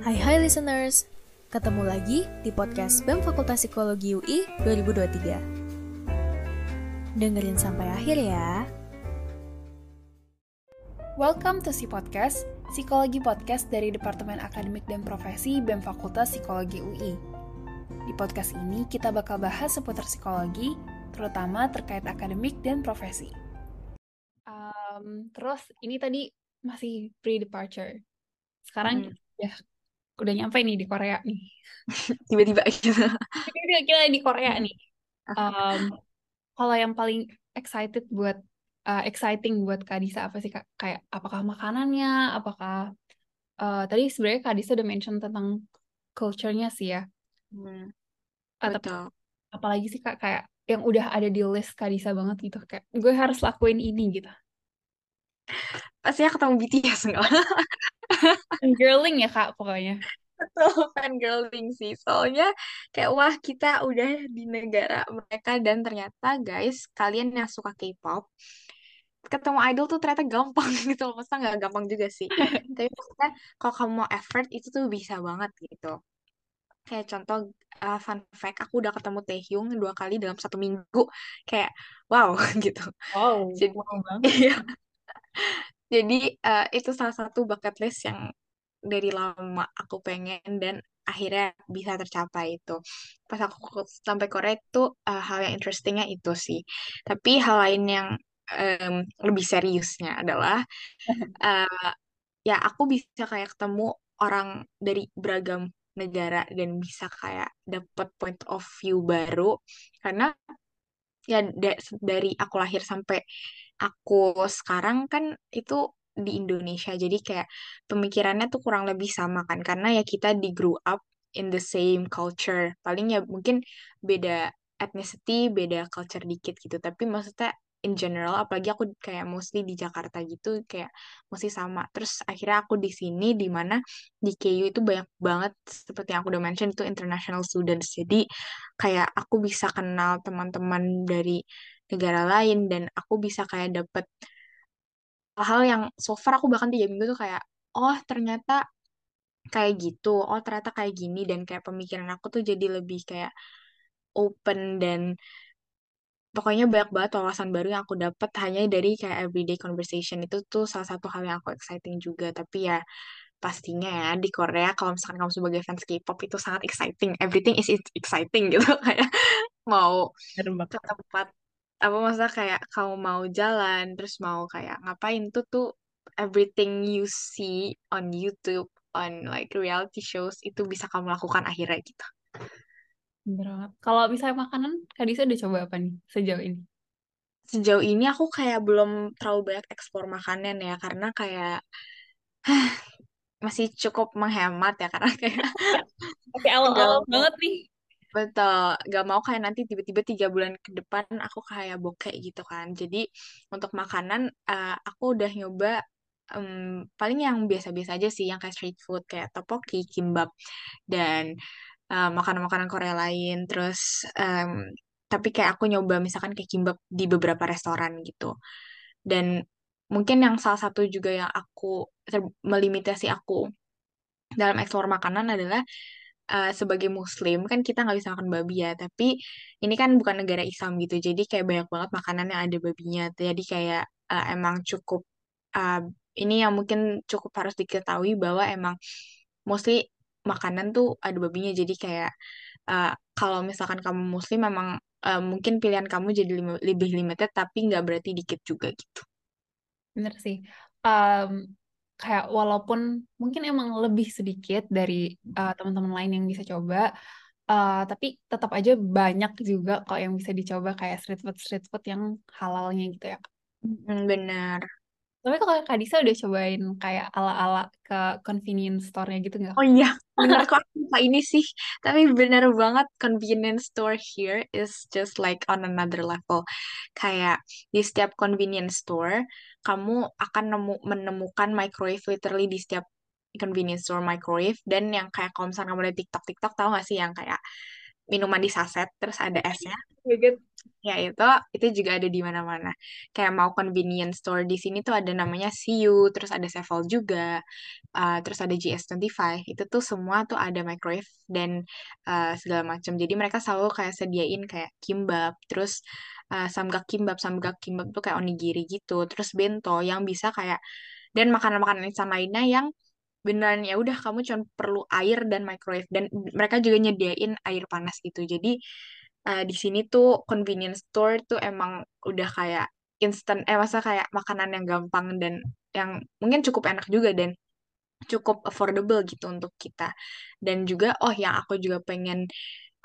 Hai hai listeners, ketemu lagi di podcast BEM Fakultas Psikologi UI 2023. Dengerin sampai akhir ya. Welcome to Si Podcast, Psikologi Podcast dari Departemen Akademik dan Profesi BEM Fakultas Psikologi UI. Di podcast ini kita bakal bahas seputar psikologi, terutama terkait akademik dan profesi. Um, terus ini tadi masih pre-departure. Sekarang Hmm. ya udah nyampe nih di Korea nih. tiba-tiba gitu. Kita di Korea nih. Um, kalau yang paling excited buat uh, exciting buat Kak Disa apa sih Kak? Kayak apakah makanannya, apakah uh, tadi sebenarnya Kak Disa udah mention tentang culture-nya sih ya. Hmm, tapi betul. apalagi sih Kak kayak yang udah ada di list Kak Disa banget gitu kayak gue harus lakuin ini gitu. Pasti ketemu BTS enggak? Girling ya Kak pokoknya. Betul, fangirling sih. Soalnya kayak wah kita udah di negara mereka dan ternyata guys, kalian yang suka K-pop, ketemu idol tuh ternyata gampang gitu. Masa nggak gampang juga sih. Tapi maksudnya kalau kamu mau effort itu tuh bisa banget gitu. Kayak contoh uh, fun fact, aku udah ketemu Taehyung dua kali dalam satu minggu. Kayak wow gitu. Wow, Jadi wow banget. iya. Jadi eh, itu salah satu bucket list yang dari lama aku pengen dan akhirnya bisa tercapai itu. Pas aku sampai Korea itu eh, hal yang interestingnya itu sih. Tapi hal lain yang em, lebih seriusnya adalah eh, ya aku bisa kayak ketemu orang dari beragam negara dan bisa kayak dapet point of view baru karena ya da- dari aku lahir sampai aku sekarang kan itu di Indonesia. Jadi kayak pemikirannya tuh kurang lebih sama kan. Karena ya kita di grow up in the same culture. Paling ya mungkin beda ethnicity beda culture dikit gitu. Tapi maksudnya in general apalagi aku kayak mostly di Jakarta gitu kayak mesti sama. Terus akhirnya aku di sini di mana di KU itu banyak banget seperti yang aku udah mention itu international students. Jadi kayak aku bisa kenal teman-teman dari negara lain dan aku bisa kayak dapet hal-hal yang so far aku bahkan tiga minggu tuh kayak oh ternyata kayak gitu oh ternyata kayak gini. Dan kayak pemikiran aku tuh jadi lebih kayak open dan pokoknya banyak banget wawasan baru yang aku dapat hanya dari kayak everyday conversation itu tuh salah satu hal yang aku exciting juga. Tapi ya pastinya ya di Korea kalau misalkan kamu sebagai fans K-pop itu sangat exciting. Everything is exciting gitu. Kayak mau ke tempat apa maksudnya kayak kamu mau jalan terus mau kayak ngapain tuh tuh everything you see on YouTube on like reality shows itu bisa kamu lakukan akhirnya gitu Bener banget. Kalau misalnya makanan, Kak Disa udah coba apa nih sejauh ini? sejauh ini aku kayak belum terlalu banyak ekspor makanan ya karena kayak masih cukup menghemat ya karena kayak Tapi awal-awal banget nih. betul gak mau kayak nanti tiba-tiba tiga bulan ke depan aku kayak bokeh gitu kan jadi untuk makanan eh, aku udah nyoba em, paling yang biasa-biasa aja sih yang kayak street food kayak tteokbokki, kimbap dan eh, makanan-makanan Korea lain terus em, tapi kayak aku nyoba misalkan kayak kimbap di beberapa restoran gitu. Dan mungkin yang salah satu juga yang aku ter- melimitasi aku dalam eksplor makanan adalah eh, sebagai Muslim kan kita nggak bisa makan babi ya tapi ini kan bukan negara Islam gitu jadi kayak banyak banget makanan yang ada babinya. Jadi kayak eh, emang cukup eh, ini yang mungkin cukup harus diketahui bahwa emang mostly makanan tuh ada babinya jadi kayak eh, kalau misalkan kamu Muslim memang eh, mungkin pilihan kamu jadi lim- lebih limited tapi nggak berarti dikit juga gitu Bener sih. Em, kayak walaupun mungkin emang lebih sedikit dari uh, teman-teman lain yang bisa coba, uh, tapi tetap aja banyak juga kok yang bisa dicoba kayak street food street food yang halalnya gitu ya. Hmm, benar Tapi kalau Kak Disa udah cobain kayak ala-ala ke convenience store-nya gitu nggak? Oh iya, bener kok lupa ini sih. Tapi bener banget convenience store here is just like on another level. Kayak di setiap convenience store, kamu akan nemu menemukan microwave literally di setiap convenience store microwave dan yang kayak kalau misalnya kamu lihat TikTok TikTok tahu gak sih yang kayak minuman di saset terus ada esnya. Oh my God. ya itu itu juga ada di mana-mana. Kayak mau convenience store di sini tuh ada namanya CU terus ada Sevel juga uh, terus ada GS25 itu tuh semua tuh ada microwave dan uh, segala macam. Jadi mereka selalu kayak sediain kayak kimbap terus uh, samgak kimbap. Samgak kimbap tuh kayak onigiri gitu. Terus bento yang bisa kayak dan makanan-makanan instan lainnya yang beneran ya udah kamu cuma perlu air dan microwave. Dan mereka juga nyediain air panas gitu. Jadi uh, di sini tuh convenience store tuh emang udah kayak instant eh masa kayak makanan yang gampang dan yang mungkin cukup enak juga dan cukup affordable gitu untuk kita. Dan juga oh yang aku juga pengen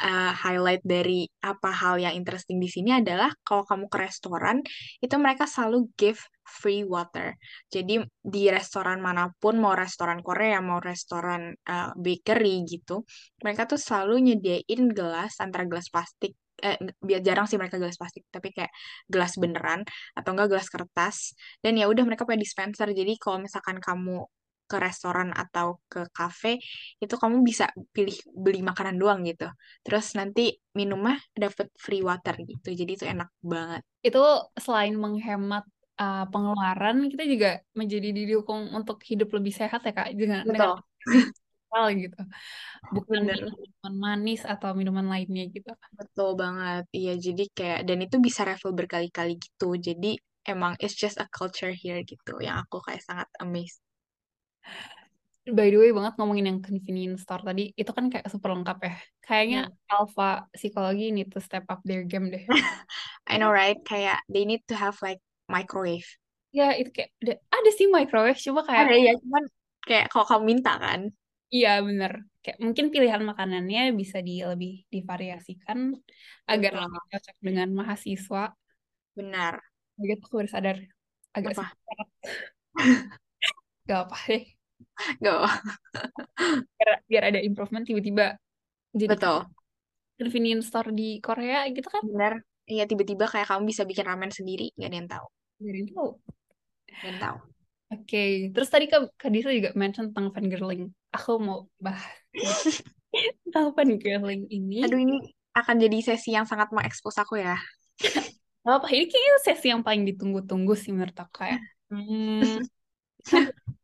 uh, highlight dari apa hal yang interesting di sini adalah kalau kamu ke restoran itu mereka selalu give free water. Jadi di restoran mana pun mau restoran Korea mau restoran uh, bakery gitu, mereka tuh selalu nyediain gelas antara gelas plastik eh biar jarang sih mereka gelas plastik tapi kayak gelas beneran atau enggak gelas kertas dan ya udah mereka punya dispenser jadi kalau misalkan kamu ke restoran atau ke kafe itu kamu bisa pilih beli makanan doang gitu. Terus nanti minumnya dapet free water gitu jadi itu enak banget. Itu selain menghemat uh, pengeluaran, kita juga menjadi didukung untuk hidup lebih sehat ya Kak, dengan dengan betul. hal gitu. Bukan bener. minuman manis atau minuman lainnya gitu. betul banget. Iya jadi kayak dan itu bisa refill berkali-kali gitu. Jadi emang it's just a culture here gitu yang aku kayak sangat amazed By the way banget ngomongin yang convenience store tadi, itu kan kayak super lengkap ya. Kayaknya Hmm. alpha psikologi need to step up their game deh. I know right kayak they need to have like microwave Ya itu kayak ada, ada sih microwave, coba kayak ada ya cuman kayak kalau kamu minta kan iya bener. Kayak mungkin pilihan makanannya bisa di lebih divariasikan agar lebih cocok dengan mahasiswa. benar Begitu aku baru sadar agak apa gak apa deh. Gak Biar, biar ada improvement tiba-tiba jadi betul convenience store di Korea gitu kan. benar iya tiba-tiba kayak kamu bisa bikin ramen sendiri gak ada yang tahu Dari tahu. gak ada yang tahu Oke, terus tadi Kak, Kak Disa juga mention tentang fangirling. Aku mau bahas tentang fangirling ini. aduh ini akan jadi sesi yang sangat mengekspos aku ya Gak apa, ini kayaknya sesi yang paling ditunggu-tunggu sih menurut aku kayak. Hmm,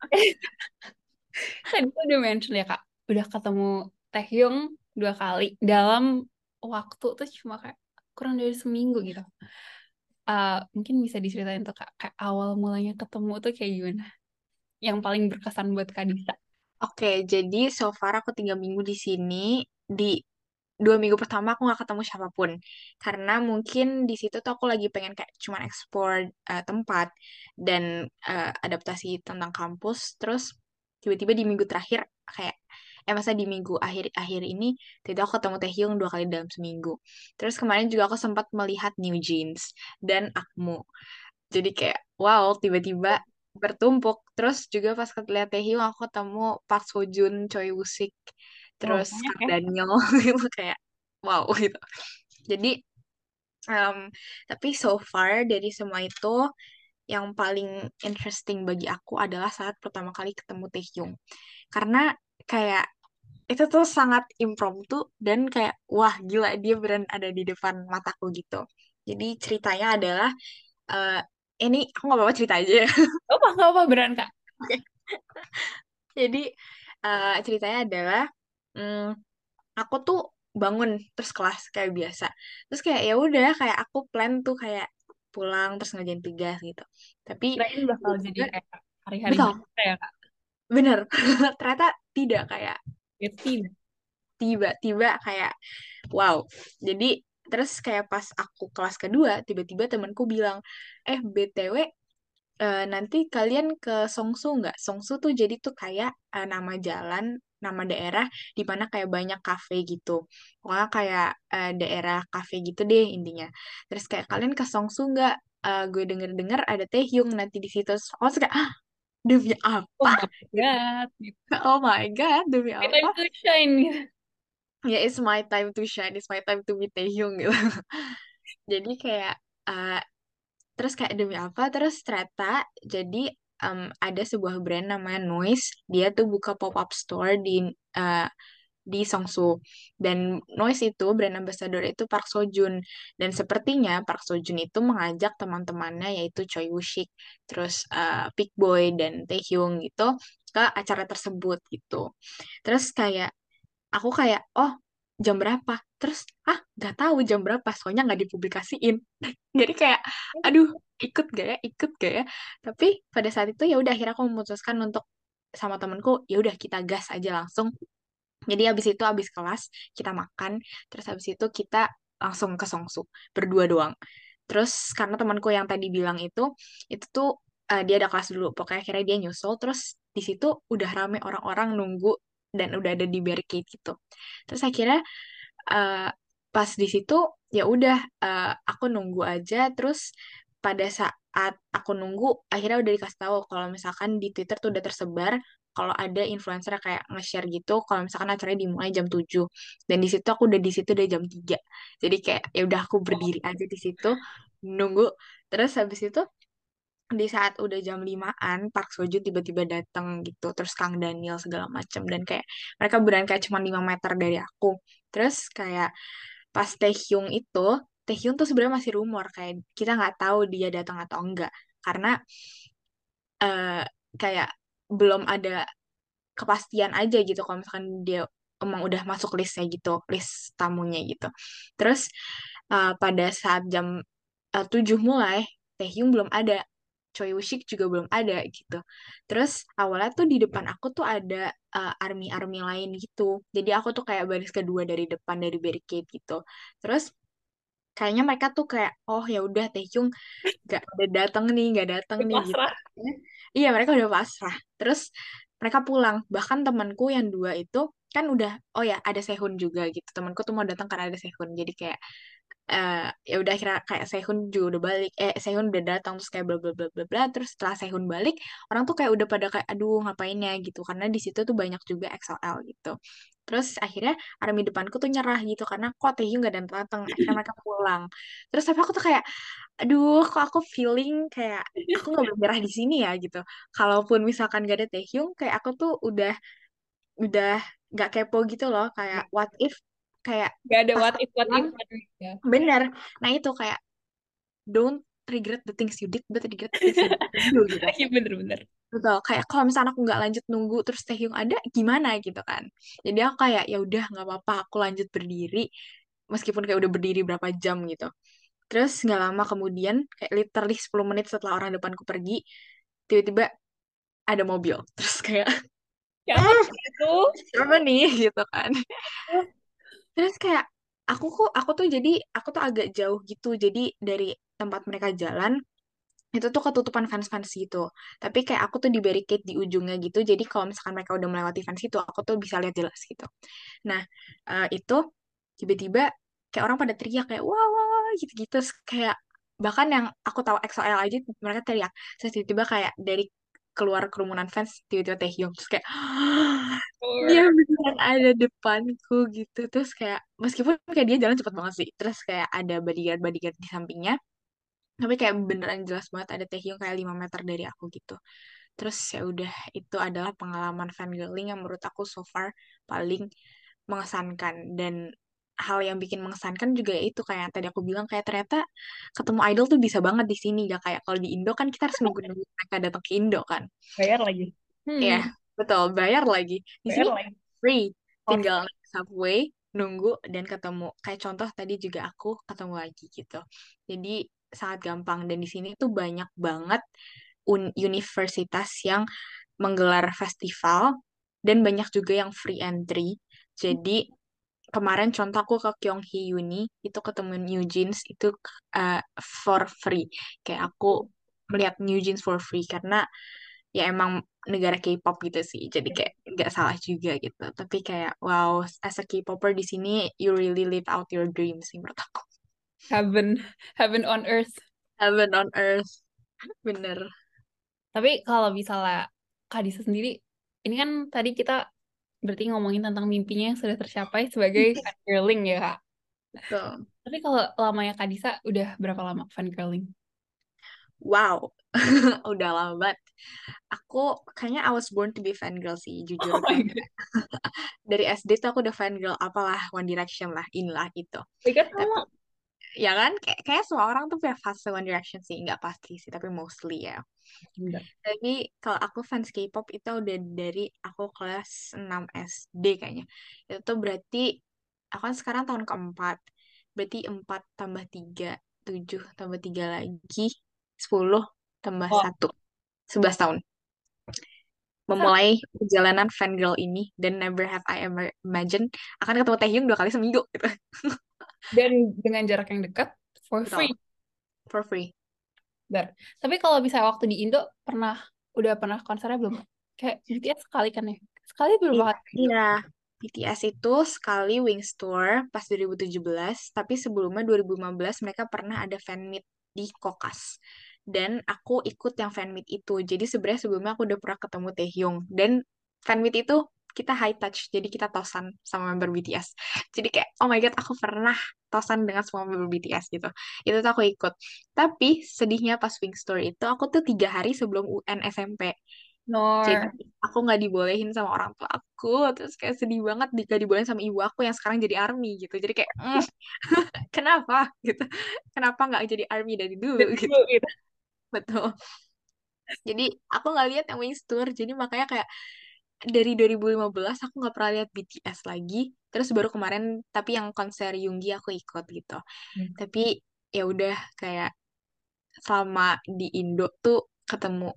tadi tuh udah mention ya Kak, udah ketemu Taehyung dua kali dalam waktu tuh cuma kayak kurang dari seminggu gitu. Eh, mungkin bisa diceritain tuh Kak, kayak awal mulanya ketemu tuh kayak gimana? Yang paling berkesan buat Kak Disa. Oke, jadi so far aku tiga minggu di sini. Di dua minggu pertama aku nggak ketemu siapa pun. Karena mungkin di situ tuh aku lagi pengen kayak cuman explore uh, tempat dan uh, adaptasi tentang kampus. Terus tiba-tiba di minggu terakhir kayak eh masa di minggu akhir-akhir ini tiba aku ketemu Taehyung dua kali dalam seminggu. Terus kemarin juga aku sempat melihat New Jeans dan Akmu. Jadi kayak wow, tiba-tiba bertumpuk. Terus juga pas lihat Taehyung aku ketemu Park Seo Joon, Choi Woo Sik, terus banyak Kang ya. Daniel itu kayak wow gitu. Jadi em, tapi so far dari semua itu yang paling interesting bagi aku adalah saat pertama kali ketemu Taehyung. Karena kayak itu tuh sangat impromptu dan kayak wah gila dia beneran ada di depan mataku gitu. Jadi ceritanya adalah eh ini aku nggak apa-apa cerita aja ya. Gak apa, apa, beneran Kak. Oke. Jadi eh, ceritanya adalah mm, aku tuh bangun terus kelas kayak biasa. Terus kayak ya udah kayak aku plan tuh kayak pulang terus ngerjain tugas gitu. Tapi Kirain bakal jadi kayak hari-hari betul biasa ya Kak. bener ternyata tidak kayak Ya tidak. tiba-tiba kayak wow. Jadi terus kayak pas aku kelas kedua tiba-tiba temanku bilang eh BTW eh, nanti kalian ke Songsu nggak? Songsu tuh jadi tuh kayak eh, nama jalan, nama daerah di mana kayak banyak kafe gitu. Pokoknya kayak eh, daerah kafe gitu deh intinya. Terus kayak kalian ke Songsu nggak? Eh, gue denger-dengar ada Taehyung nanti di situ. Aku kayak ah demi Oh apa? my God. Gitu. Oh my god, demi My time apa? to shine. Ya it's my time to shine, it's my time to meet Taehyung gitu. Jadi kayak eh, terus kayak demi apa? Terus ternyata jadi em, ada sebuah brand namanya Noise. Dia tuh buka pop-up store di eh, di Songsu. Dan Noise itu brand ambassador itu Park Sojun. Dan sepertinya Park Sojun itu mengajak teman-temannya yaitu Choi Woo-sik, terus uh, Big Boy dan Taehyung gitu ke acara tersebut gitu. Terus kayak aku kayak oh jam berapa? Terus ah nggak tahu jam berapa soalnya nggak dipublikasiin. Jadi kayak aduh ikut gak ya ikut gak ya tapi pada saat itu ya udah akhirnya aku memutuskan untuk sama temenku ya udah kita gas aja langsung jadi habis itu habis kelas kita makan, terus habis itu kita langsung ke Songsu berdua doang. Terus karena temanku yang tadi bilang itu, itu tuh uh, dia ada kelas dulu, pokoknya akhirnya dia nyusul, terus di situ udah rame orang-orang nunggu dan udah ada di barricade gitu. Terus akhirnya uh, pas di situ ya udah uh, aku nunggu aja, terus pada saat aku nunggu akhirnya udah dikasih tahu kalau misalkan di Twitter tuh udah tersebar kalau ada influencer kayak nge-share gitu kalau misalkan acaranya dimulai jam 7 dan di situ aku udah di situ dari jam 3 jadi kayak ya udah aku berdiri aja di situ nunggu. Terus habis itu di saat udah jam limaan Park Seo tiba-tiba datang gitu terus Kang Daniel segala macam dan kayak mereka berani kayak cuma 5 meter dari aku. Terus kayak pas Taehyung itu Taehyung tuh sebenarnya masih rumor kayak kita nggak tahu dia datang atau enggak. Karena uh, kayak belum ada kepastian aja gitu kalau misalkan dia emang udah masuk listnya gitu list tamunya gitu. Terus uh, pada saat jam uh, 7 mulai Taehyung belum ada Choi Woo-sik juga belum ada gitu. Terus awalnya tuh di depan aku tuh ada uh, army-army lain gitu. Jadi aku tuh kayak baris kedua dari depan dari barricade gitu. Terus kayaknya mereka tuh kayak oh ya udah Taehyung gak ada datang nih gak datang nih gitu. iya mereka udah pasrah. Terus mereka pulang. Bahkan temanku yang dua itu kan udah oh ya ada Sehun juga gitu. Temanku tuh mau datang karena ada Sehun. Jadi kayak uh, ya udah kira kayak Sehun juga udah balik. Eh Sehun udah datang terus kayak bla bla bla bla bla. Terus setelah Sehun balik orang tuh kayak udah pada kayak aduh ngapainnya? gitu. Karena di situ tuh banyak juga XLL gitu. Terus akhirnya army depanku tuh nyerah gitu karena kok Taehyung gak datang datang akhirnya mereka pulang. Terus tapi aku tuh kayak aduh kok aku feeling kayak aku nggak boleh nyerah di sini ya? gitu. Kalaupun misalkan gak ada Taehyung kayak aku tuh udah udah gak kepo gitu loh. Kayak what if kayak gak ada what if what if ya. bener. Nah itu kayak don't regret the things you did but regret the things you do gitu. Iya bener-bener betul. Kayak kalau misalnya aku nggak lanjut nunggu terus Taehyung ada gimana gitu kan. Jadi aku kayak ya udah nggak apa-apa aku lanjut berdiri meskipun kayak udah berdiri berapa jam gitu. Terus nggak lama kemudian kayak literally 10 menit setelah orang depanku pergi tiba-tiba ada mobil. Terus kayak ya ah, itu. Apa nih gitu kan terus kayak aku kok aku tuh jadi aku tuh agak jauh gitu. Jadi dari tempat mereka jalan itu tuh ketutupan fans-fans gitu. Tapi kayak aku tuh di barricade di ujungnya gitu. Jadi kalau misalkan mereka udah melewati fans itu aku tuh bisa lihat jelas gitu. Nah uh, itu tiba-tiba kayak orang pada teriak kayak wah wah gitu-gitu. Kayak bahkan yang aku tahu XOL aja mereka teriak. Terus tiba-tiba kayak dari keluar kerumunan fans tiba-tiba Taehyung terus kayak dia beneran ada depanku gitu. Terus kayak meskipun kayak dia jalan cepet banget sih terus kayak ada bodyguard bodyguard di sampingnya tapi kayak beneran jelas banget ada Taehyung kayak 5 meter dari aku gitu. Terus ya udah itu adalah pengalaman fangirling yang menurut aku so far paling mengesankan. Dan hal yang bikin mengesankan juga ya itu kayak tadi aku bilang kayak ternyata ketemu idol tuh bisa banget di sini ya. Kayak kalau di Indo kan kita harus nunggu nunggu mereka datang ke Indo kan. Bayar lagi. Hmm. Betul bayar lagi. Di bayar sini lagi. free. Tinggal oh. subway nunggu dan ketemu. Kayak contoh tadi juga aku ketemu lagi gitu. Jadi sangat gampang. Dan di sini tuh banyak banget universitas yang menggelar festival dan banyak juga yang free entry. Jadi kemarin contoh aku ke Kyonghee Uni itu ketemu New Jeans itu uh, for free. Kayak aku melihat New Jeans for free karena ya emang negara K-pop gitu sih jadi kayak nggak salah juga gitu tapi kayak wow as a K-popper di sini you really live out your dreams sih menurut aku heaven heaven on earth heaven on earth bener tapi kalau misalnya Kak Disa sendiri ini kan tadi kita berarti ngomongin tentang mimpinya yang sudah tercapai sebagai fan girling ya kak. Betul. Tapi kalau lamanya Kak Disa udah berapa lama fan girling? Wow, udah lama banget. Aku kayaknya I was born to be fan girl sih, jujur. Oh dari SD tuh aku udah fan girl apalah One Direction lah inilah itu tapi ya kan kayak kayak semua orang tuh punya fase One Direction sih nggak pasti sih tapi mostly ya Enggak. tapi kalau aku fans K-pop itu udah dari aku kelas 6 SD kayaknya itu tuh berarti aku kan sekarang tahun keempat berarti 4 tambah 3 7 tambah 3 lagi 10 tambah Oh. 1 11 tahun memulai perjalanan fangirl ini dan never have I ever imagined akan ketemu Taehyung dua kali seminggu gitu Dan dengan jarak yang dekat for Betul. free. for free Tapi kalau misalnya waktu di Indo pernah udah pernah konsernya belum? Kayak BTS sekali kan ya? Sekali berapa kali? Iya, BTS itu sekali Wings Tour pas 2017, tapi sebelumnya 2015 mereka pernah ada fan meet di Kokas. Dan aku ikut yang fan meet itu. Jadi sebenarnya sebelumnya aku udah pernah ketemu Taehyung. Dan fan meet itu kita high touch, jadi kita tosan sama member BTS. Jadi kayak, oh my god, aku pernah tosan dengan semua member BTS gitu. Itu tuh aku ikut. Tapi sedihnya pas Wings Tour itu, aku tuh tiga hari sebelum UN SMP. Nor. Jadi aku nggak dibolehin sama orang tua aku, terus kayak sedih banget nggak dibolehin sama ibu aku yang sekarang jadi army gitu. Jadi kayak, "Mm, kenapa gitu? Kenapa nggak jadi army dari dulu gitu? Gitu. Betul. Jadi aku nggak lihat yang Wings Tour, jadi makanya kayak dari 2015 aku nggak pernah lihat BTS lagi. Terus baru kemarin, tapi yang konser Yoongi aku ikut gitu. Hmm. Tapi ya udah kayak selama di Indo tuh ketemu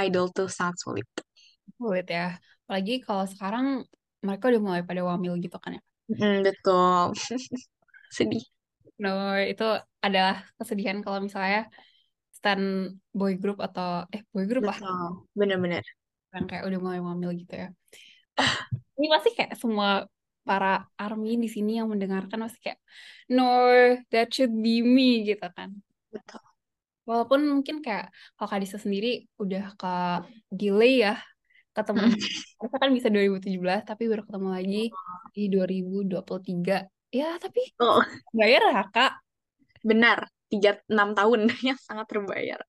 idol tuh sangat sulit. Sulit ya. Apalagi kalau sekarang mereka udah mulai pada wamil gitu kan ya. Mm, betul. Sedih. No, itu adalah kesedihan kalau misalnya stand boy group atau eh boy group lah. Bener-bener. yang kayak udah mulai wamil gitu ya. Oh, ini pasti kayak semua para army di sini yang mendengarkan pasti kayak no, that should be me gitu kan. Betul. Walaupun mungkin kayak kalau Kadisa sendiri udah ke delay ya ketemu. Harusnya kan bisa 2017 tapi baru ketemu lagi di 2023. Ya tapi Oh, bayar ya kak. benar. Tiga, enam tahun yang sangat terbayar.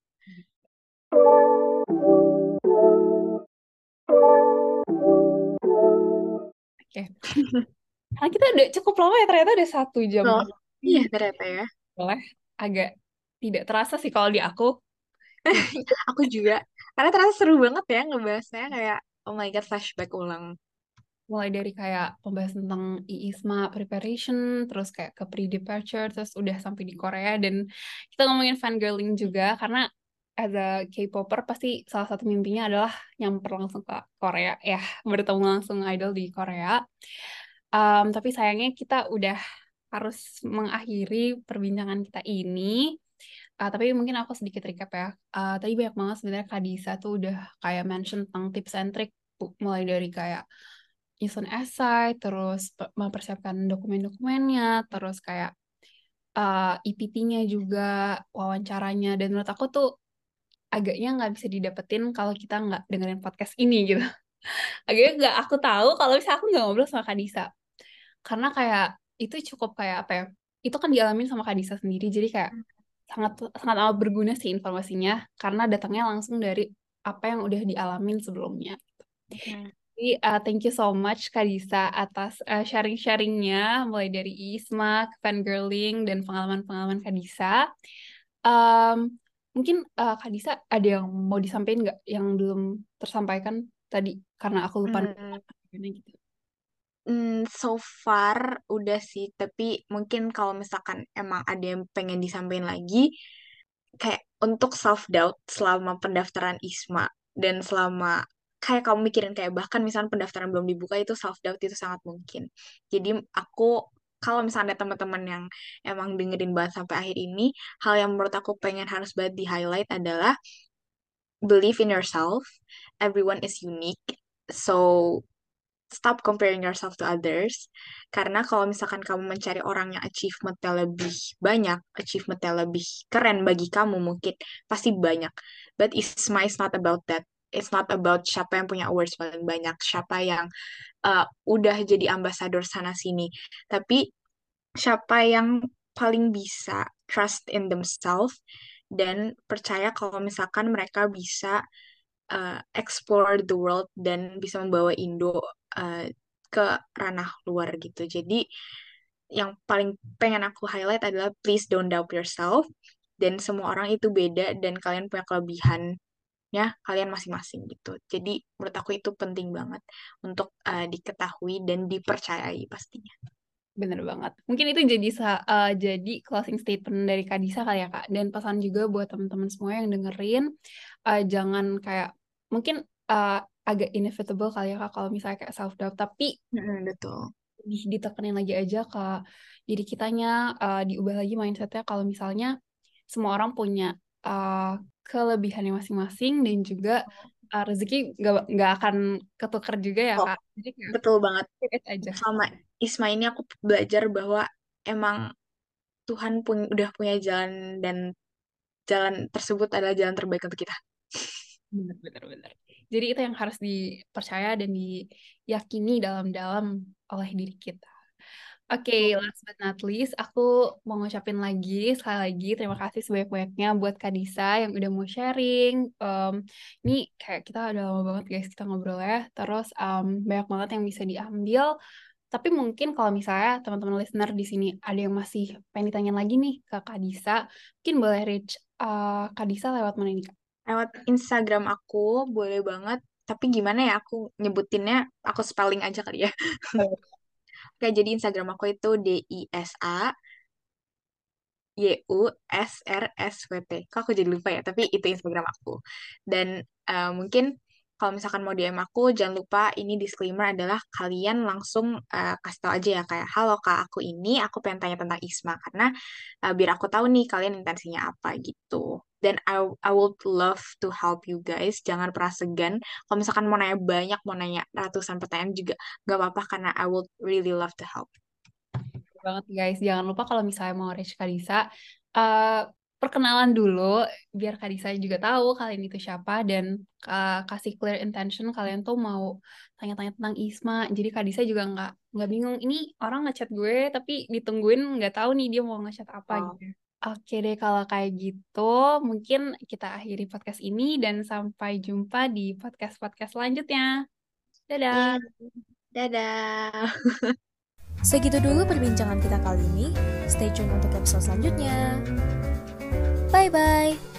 Oke. Karena kita udah cukup lama ya ternyata udah satu jam. Oh, iya ternyata ya. Boleh agak tidak terasa sih kalau di aku. Aku juga. Karena ternyata seru banget ya ngebahasnya kayak, oh my god, flashback ulang. Mulai dari kayak pembahasan tentang IISMA preparation, terus kayak ke pre-departure, terus udah sampai di Korea, dan kita ngomongin fangirling juga, karena as a K-popper pasti salah satu mimpinya adalah nyamper langsung ke Korea, ya, bertemu langsung idol di Korea. Um, tapi sayangnya kita udah harus mengakhiri perbincangan kita ini. Uh, tapi mungkin aku sedikit recap ya. Uh, tadi banyak banget sebenarnya Kadisa tuh udah kayak mention tentang tips and trick, mulai dari kayak nyusun esai, terus pe- mempersiapkan dokumen-dokumennya, terus kayak uh, EPT-nya juga, wawancaranya, dan menurut aku tuh agaknya nggak bisa didapetin kalau kita nggak dengerin podcast ini gitu. Agaknya nggak aku tahu kalau misalnya aku nggak ngobrol sama Kadisa. Karena kayak itu cukup kayak apa ya, itu kan dialamin sama Kadisa sendiri, jadi kayak sangat sangat amat berguna sih informasinya, karena datangnya langsung dari apa yang udah dialamin sebelumnya. Jadi, uh, thank you so much Kak Disa atas uh, sharing-sharingnya, mulai dari ISMA, fangirling, dan pengalaman-pengalaman Kak Disa. Um, mungkin uh, Kak Disa ada yang mau disampaikan nggak yang belum tersampaikan tadi karena aku lupa Hmm, gitu. hmm, so far udah sih, tapi mungkin kalau misalkan emang ada yang pengen disampaikan lagi, kayak untuk self doubt selama pendaftaran ISMA dan selama kayak kamu mikirin kayak bahkan misalnya pendaftaran belum dibuka itu self doubt itu sangat mungkin. Jadi aku kalau misalnya ada teman-teman yang emang dengerin banget sampai akhir ini, hal yang menurut aku pengen harus banget di highlight adalah believe in yourself. Everyone is unique. So stop comparing yourself to others. Karena kalau misalkan kamu mencari orang yang achievementnya lebih banyak, achievementnya lebih keren bagi kamu mungkin, pasti banyak. But ISMA is not about that. It's not about siapa yang punya awards paling banyak, siapa yang uh, udah jadi ambasador sana-sini. Tapi siapa yang paling bisa trust in themselves dan percaya kalau misalkan mereka bisa uh, explore the world dan bisa membawa Indo uh, ke ranah luar gitu. Jadi yang paling pengen aku highlight adalah please don't doubt yourself dan semua orang itu beda dan kalian punya kelebihannya kalian masing-masing gitu. Jadi menurut aku itu penting banget untuk uh, diketahui dan dipercayai pastinya. Bener banget. Mungkin itu jadi uh, jadi closing statement dari Kak Disa kali ya Kak. Dan pesan juga buat teman-teman semua yang dengerin, uh, jangan kayak mungkin uh, agak inevitable kali ya Kak kalau misalnya kayak self doubt, tapi mm, betul. Di, ditekenin lagi aja Kak. Jadi kitanya uh, diubah lagi mindsetnya kalau misalnya semua orang punya uh, kelebihannya masing-masing dan juga uh, rezeki nggak nggak akan ketuker juga ya oh, kak. Jadi kayak, betul banget. Aja. Sama Isma ini aku belajar bahwa emang Tuhan pun udah punya jalan dan jalan tersebut adalah jalan terbaik untuk kita. Benar, benar, benar. Jadi itu yang harus dipercaya dan diyakini dalam-dalam oleh diri kita. Oke, okay, last but not least, aku mau ngucapin lagi sekali lagi terima kasih sebanyak-banyaknya buat Kak Disa yang udah mau sharing. Um, ini kayak kita udah lama banget guys kita ngobrol ya. Terus um, banyak banget yang bisa diambil. Tapi mungkin kalau misalnya teman-teman listener di sini ada yang masih pengen ditanya lagi nih ke Kak Disa, mungkin boleh reach uh, Kak Disa lewat mana nih Kak? Lewat Instagram aku, boleh banget. Tapi gimana ya aku nyebutinnya, aku spelling aja kali ya. Oke, jadi Instagram aku itu D I S A Y U S R S W T. Kok aku jadi lupa ya, tapi itu Instagram aku. Dan uh, mungkin kalau misalkan mau DM aku, jangan lupa ini disclaimer adalah kalian langsung uh, kasih tau aja ya kayak, halo kak aku ini, aku pengen tanya tentang Isma karena uh, biar aku tahu nih kalian intensinya apa gitu. Dan I, I would love to help you guys. Jangan pernah segan. Kalau misalkan mau nanya banyak, mau nanya ratusan pertanyaan juga gak apa-apa karena I would really love to help. Banget guys. Jangan lupa kalau misalnya mau reach Kalisa, uh, perkenalan dulu biar Kadisa juga tahu kalian itu siapa dan uh, kasih clear intention kalian tuh mau tanya-tanya tentang Isma jadi Kadisa juga nggak nggak bingung ini orang ngechat gue tapi ditungguin nggak tahu nih dia mau ngechat apa oh. gitu Oke deh kalau kayak gitu mungkin kita akhiri podcast ini dan sampai jumpa di podcast-podcast selanjutnya. Dadah. Dadah. Segitu dulu perbincangan kita kali ini. Stay tune untuk episode selanjutnya. Bye bye.